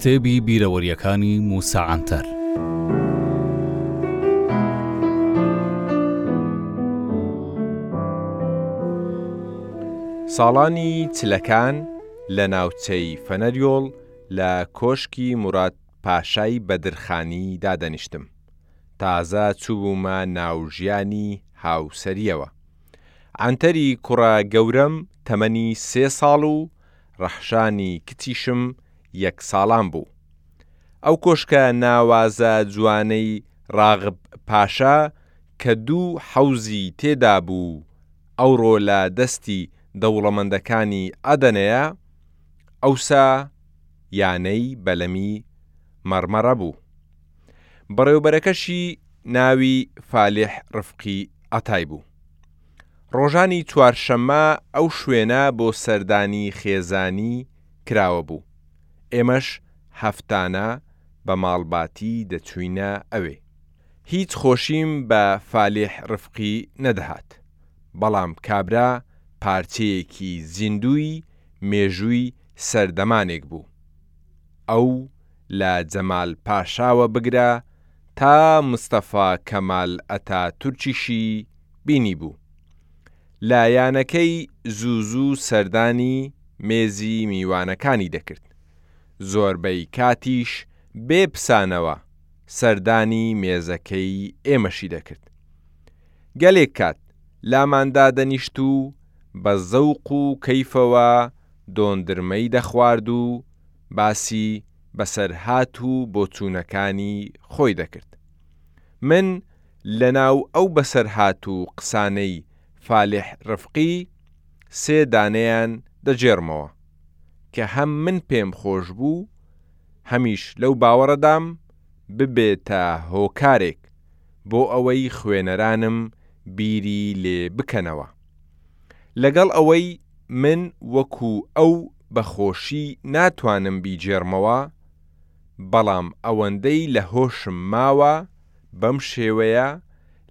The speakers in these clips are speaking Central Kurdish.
کتێبی بیرەوەریەکانی موسا عەنتەر ساڵانی چلەکان لە ناوچەی فەنەریۆڵ لە کۆشکی مراد پاشای بەدرخانی دادەنیشتم تازە چوومە ناوژیانی هاوسەریەوە عەنتەری کوڕە گەورەم تەمەنی سێ ساڵ و ڕەحشانی کچیشم یەک ساڵان بوو. ئەو کۆشکە ناوازە جوانەی ڕاغب پاشا کە دوو حەوزی تێدا بوو و ئەوڕۆ لە دەستی دەوڵەمەندەکانی عەدەنەیە، ئەوسا یانەی بەلەمی مەڕمەڕە بوو. بەڕێوبەرەکەشی ناوی فالح رفقی عەتای بوو. ڕۆژانی چوار شەممە ئەو شوێنە بۆ سەردانی خێزانی کراوە بوو، ئێمەش هەفتانە بە ماڵباتی دەچووینە ئەوێ. هیچ خۆشیم بە فالح رفقی نەدەهات، بەڵام کابرا پارچەیەکی زیندووی مێژووی سەردەمانێک بوو. ئەو لە جەمال پاشاوە بگرە تا مستەفا کەمال ئەتاتورکیشی بینیبوو. لایانەکەی زوو زوو سەردانی مێزی میوانەکانی دەکرد. زۆربەی کاتیش بێ پسانەوە سەردانی مێزەکەی ئێمەشی دەکرد. گەلێک کات لامان دادەنیشت و بە زەوق و کەیفەوە دۆندرمەی دەخوارد و باسی بەسەرهات و بۆچوونەکانی خۆی دەکرد. من لەناو ئەو بەسەرهات و قسانەی فالح رفقی سێ دانەیان دەگێڕمەوە کە هەم من پێم خۆش بوو هەمیش لەو باوەڕەدام ببێتە هۆکارێک بۆ ئەوەی خوێنەرانم بیری لێ بکەنەوە. لەگەڵ ئەوەی من وەکو ئەو بە خۆشی ناتوانم بیگێڕمەوە، بەڵام ئەوەندەی لە هۆشم ماوە بەم شێوەیە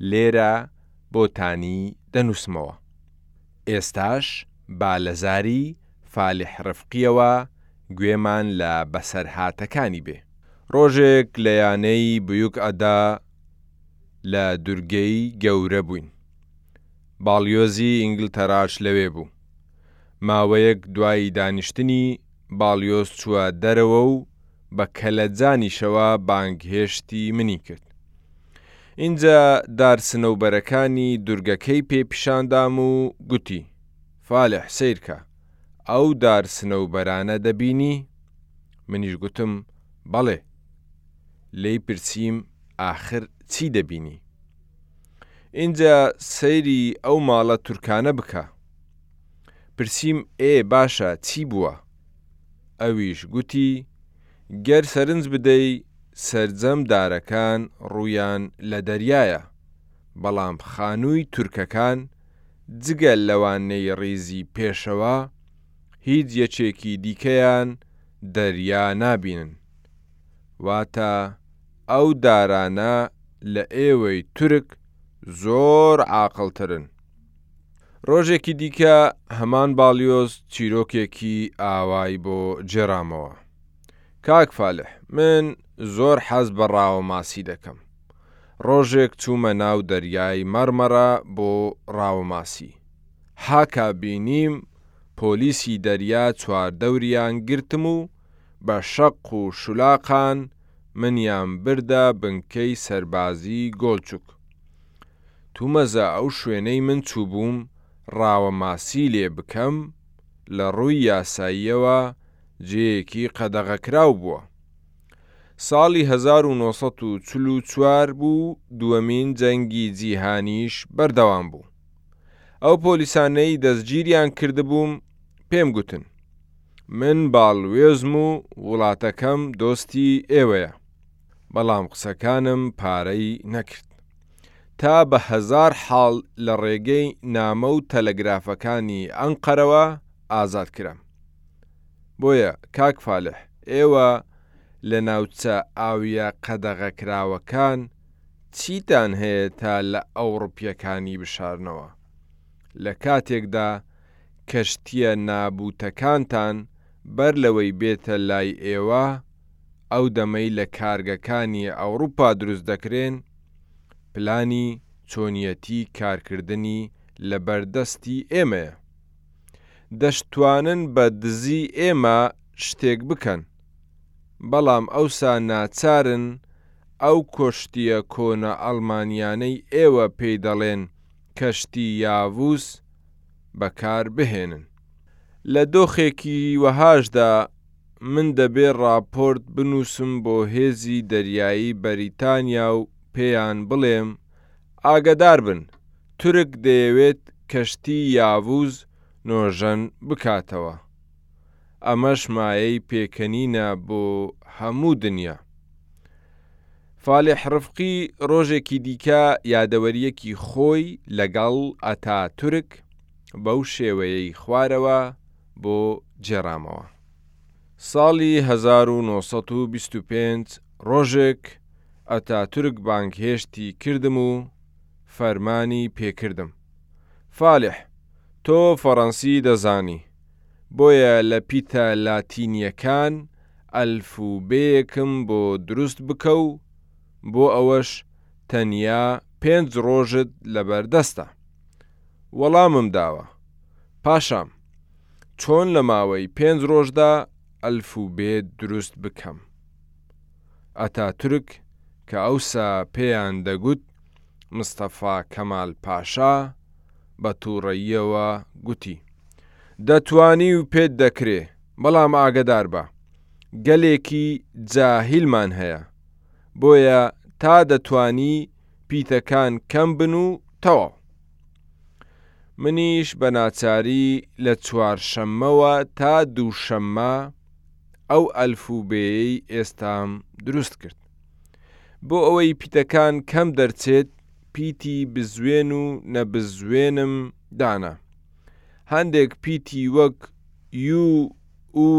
لێرە بۆتانی دەنووسمەوە. ئێستاش با لە زاری فالح رفقیەوە گوێمان لە بەسەرهاتەکانی بێ. رۆژێک لە یانەی بویوک ئەدا لە دورگەی گەورە بووین. باڵیۆزی ئینگلتەراش لەوێ بوو. ماوەیەک دوای دانیشتنی، باڵیۆز چووە دەرەوە و بە کەلەجانیشەوە بانگهێشتی منی کرد. ئینجا دار سنەوبەرەکانی دورگەکەی پێ پیشان دام و گوتی، فالح سەیرکە، ئەو دار سنەوبەرانە دەبینی؟ منیش گوتم، بەڵێ. لێی پرسیم، ئاخر چی دەبینی؟ ئینجا سەیری ئەو ماڵە تورکانە بکە. پرسیم ئێ باشە چی بووە؟ ئەویش گوتی گەر سەرنج بدەی سەرجەم دارەکان ڕوویان لە دەریایە، بەڵام خانووی تورکەکان جگە لەوانەی ڕیزی پێشەوە هیچ یەکێکی دیکەیان دەریا نابینن. واتە ئەو دارانە لە ئێوەی تورک زۆر عاقڵ ترن. ڕۆژێکی دیکە هەمان باڵیۆز چیرۆکێکی ئاوای بۆ گێڕامەوە. کاک فالح من زۆر حەز بە ڕاوە ماسی دەکەم. ڕۆژێک چوومە ناو دەریای مەڕمەڕە بۆ ڕاوە ماسی. هاکا بینیم پۆلیسی دەریا چواردەوریان گرتم و بە شەق و شولاقان منیان بردە بنکەی سەربازی گۆلچوک. تومەزە ئەو شوێنەی من چووبووم ڕاوە ماسی لێ بکەم، لە ڕووی یاساییەوە جێیەکی قەدەغەکراو بووە. ساڵی هەزار و نۆ سەد و چل و چوار بوو دووەمین جەنگی جیهانیش بەردەوام بوو. ئەو پۆلیسانەی دەستگیریان کردبووم پێم گوتن، من باڵوێزم و وڵاتەکەم دۆستی ئێوەیە بەڵام قسەکانم پارەی نەکرد تا بە هەزار حاڵ لە ڕێگەی نامە و تەلەگرافەکانی ئەنقەرەوە ئازاد کرام بۆیە کاک فالح ئێوە لە ناوچە ئاویە قەدەغەکراوەکان چیتان هەیە تا لە ئەوڕپیەکانی بشارنەوە لە کاتێکدا کەشتییە نابووتەکانتان بەر لەوەی بێتە لای ئێوە ئەو دەمەی لە کارگەکانی ئەوڕوپا دروست دەکرێن، پلانی چۆنیەتی کارکردنی لە بەر دەستی ئێمەیە. دەشتوانن بە دزی ئێمە شتێک بکەن، بەڵام ئەوسا ناچارن ئەو کۆشتییە کۆنە ئەڵمانییانەی ئێوە پێی دەڵێن کەشتی یاڤوس بەکاربهێنن. لە دۆخێکی وەهاشدا من دەبێ ڕاپۆرت بنووسم بۆ هێزی دەریایی بەریتانیا و پێیان بڵێم ئاگەداربن تورک دەیەوێت کەشتی یاڤوس نۆژەن بکاتەوە. ئەمەش مایەی پێکەنینە بۆ هەموو دنیا. فالح رفقی رۆژێکی دیکە یادەوەرییەکی خۆی لەگەڵ ئەتاتورک بەو شێوەیەی خوارەوە بۆ گێڕامەوە. ساڵی هەزار و نۆ سەد و بیست و پێنج رۆژێک ئەتاتورک بانگهێشتی کردم و فەرمانی پێکردم، فالح تۆ فەڕەنسی دەزانی، بۆیە لە پیتە لاتینیەکان ئەلفوبێیەکم بۆ دروست بکە و بۆ ئەوەش تەنیا پێنج ڕۆژت لەبەر دەستە. وەڵامم داوە. پاشام، چۆن لە ماوەی پێنج ڕۆژدا ئەلفوبێ دروست بکەم؟ ئەتاتورک کە ئەوسا پێیان دەگوت مستەفا کەمال پاشا بە تووڕەییەوە گوتی، دەتوانی و پێت دەکرێ، بەڵام ئاگەدار بە، گەلێکی جاهیلمان هەیە، بۆیە تا دەتوانی پیتەکان کەم بن و تەواو. منیش بە ناچاری لە چوارشەممەوە تا دووشەممە ئەو ئەلفوبێیەی ئێستام دروست کرد. بۆ ئەوەی پیتەکان کەم دەرچێت پیتی بزوێن و نەبزوێنم دانا هەندێک پیتی وەک یو و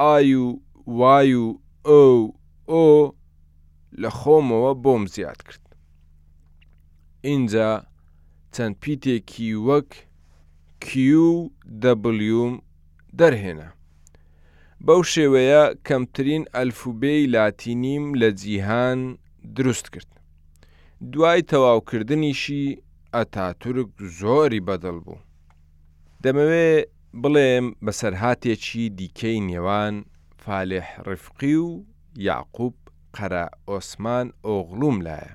ئای و وای و ئۆ ئۆ لە خۆمەوە بۆم زیاد کرد ئینجا چەند پیتێکی وەک کیو دەبلیوم دەرهێنا بەو شێوەیە کەمترین ئەلفوبێی لاتینیم لە جیهان دروست کرد. دوای تەواوکردنیشی ئەتاتورک زۆری بەدڵ بوو. دەمەوێ بڵێم بەسەرهاتێکی دیکەی نێوان فالح رفقی و یەعقوب قەرەئۆسمان ئۆغڵوم لایە.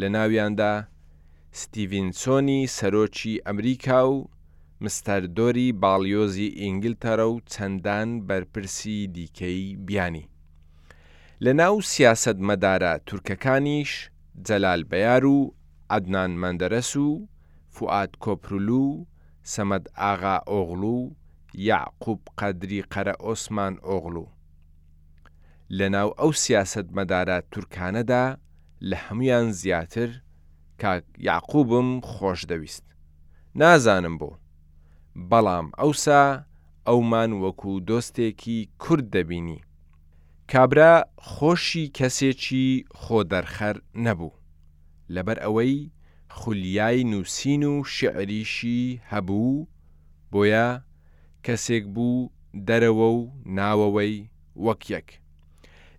لە ناویاندا ستیڤینسۆنی سەرۆکی ئەمریکا و مستەر دۆری باڵیۆزی ئینگلتەرە و چەندان بەرپرسی دیکەی بیانی. لە ناو سیاسەتمەدارە تورکەکانیش جەلال بەیار و عەدنان مەندەرەس و فوئاد کۆپرلو و سەمەد ئاغا ئۆغڵو و یەعقوب قەدری قەرەئۆسمان ئۆغڵو. لە ناو ئەو سیاسەتمەدارە تورکانەدا، لە هەموویان زیاتر کاک یەعقوبم خۆش دەویست نازانم بۆ بەڵام ئەوسا ئەومان وەکو دۆستێکی کورد دەبینی کابرا خۆشی کەسێکی خۆ دەرخەر نەبوو لەبەر ئەوەی خولیای نوسین و شیعریشی هەبوو بۆیە کەسێک بوو دەرەوەو ناوەوەی وەک یەک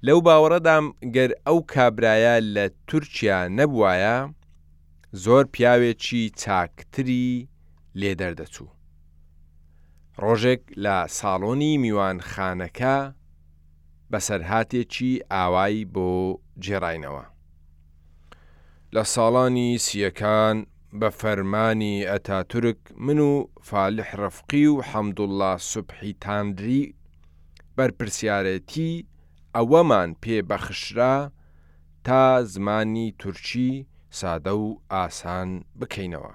لەو باوەڕەدام گەر ئەو کابرایە لە تورکیا نەبوایە زۆر پیاوێکی چاکتری لێ دەردەچوو. ڕۆژێک لە ساڵۆنی میوانخانەکە بەسەرهاتێکی ئاوای بۆ گێڕاینەوە. لە ساڵانی سییەکان بە فەرمانی ئەتاتورک من و فالح ڕەفقی و حەمدوڵڵا سوبحی تاندری بەرپرسیارێتی ئەوەمان پێ بەخشرا تا زمانی تورکی سادە و ئاسان بکەینەوە.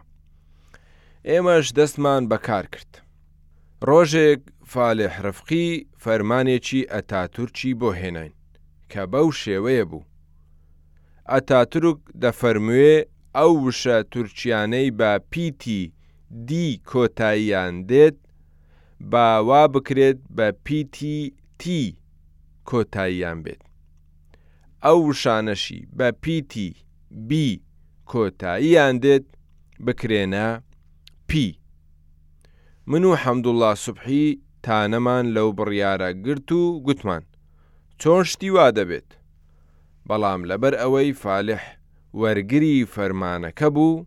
ئێمەش دەستمان بەکار کرد. ڕۆژێک فالح رفقی فەرمانێکی ئەتاتورکی بۆ هێناین کە بەو شێوەیە بوو، ئەتاتورک دەفەرمووێ ئەو وشە تورکییانەی بە پیتی دی کۆتاییان دێت، با وا بکرێت بە پی تی تی کۆتاییان بێت ئەو وشانەشی بە پی تی بی کۆتاییان دێت بکرێنە پی من و حەمدوڵا سوبحی تانەمان لەو بڕیارە گرت و گوتمان چۆن شتی وا دەبێت بەڵام لەبەر ئەوەی فالح وەرگری فەرمانەکە بوو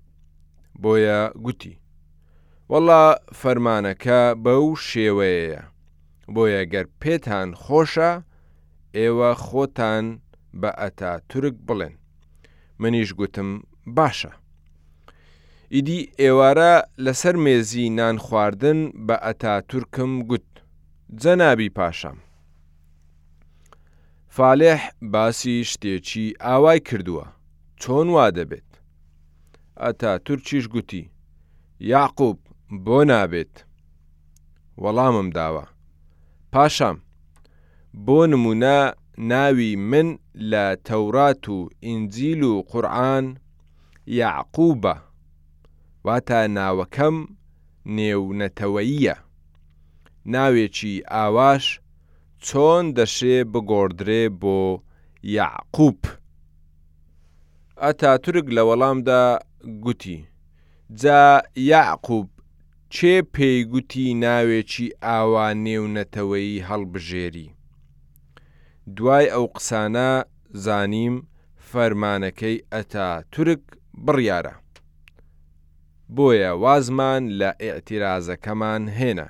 بۆیە گوتی وەڵا فەرمانەکە بەو شێوەیەیە بۆیە گەر پێتان خۆشە ئێوە خۆتان بە ئەتاتورک بڵێن منیش گوتم باشە ئیدی ئێوارە لەسەر مێزی نان خواردن بە ئەتاتورکم گوت جەنابی پاشام فالح باسی شتێکی ئاوای کردووە چۆن وا دەبێت ئەتاتورکیش گوتی، یەعقوب بۆ نابێت؟ وەڵامم داوە، پاشام، بۆ نموونە ناوی من لە تەورات و ئینجیل و قورعان یەعقوبە، واتە ناوەکەم نێونەتەوەییە، ناوێکی ئاواش چۆن دەشێ بگۆڕدرێ بۆ یەعقوب؟ ئەتاتورک لە وەڵامدا گوتی، جا یەعقوب کێ پێی گوتی ناوێکی ئاوا نێونەتەوەیی هەڵبژێری؟ دوای ئەو قسانە زانیم فەرمانەکەی ئەتاتورک بڕیارە. بۆیە وازمان لە ئیعتیرازەکەمان هێنا.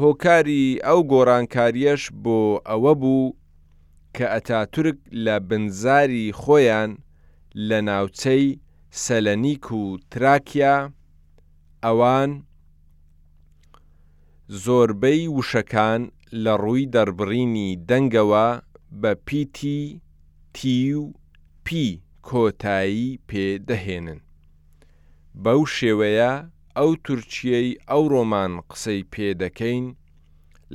هۆکاری ئەو گۆڕانکارییەش بۆ ئەوە بوو، کە ئەتاتورک لە بنزاری خۆیان لە ناوچەی سەلەنیک و تراکیا ئەوان زۆربەی وشەکان لە ڕووی دەڕبڕینی دەنگەوە بە پیتی تی و پی کۆتایی پێ دەهێنن. بەو شێوەیە ئەو تورکییەی ئەوڕۆمان قسەی پێ دەکەین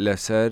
لەسەر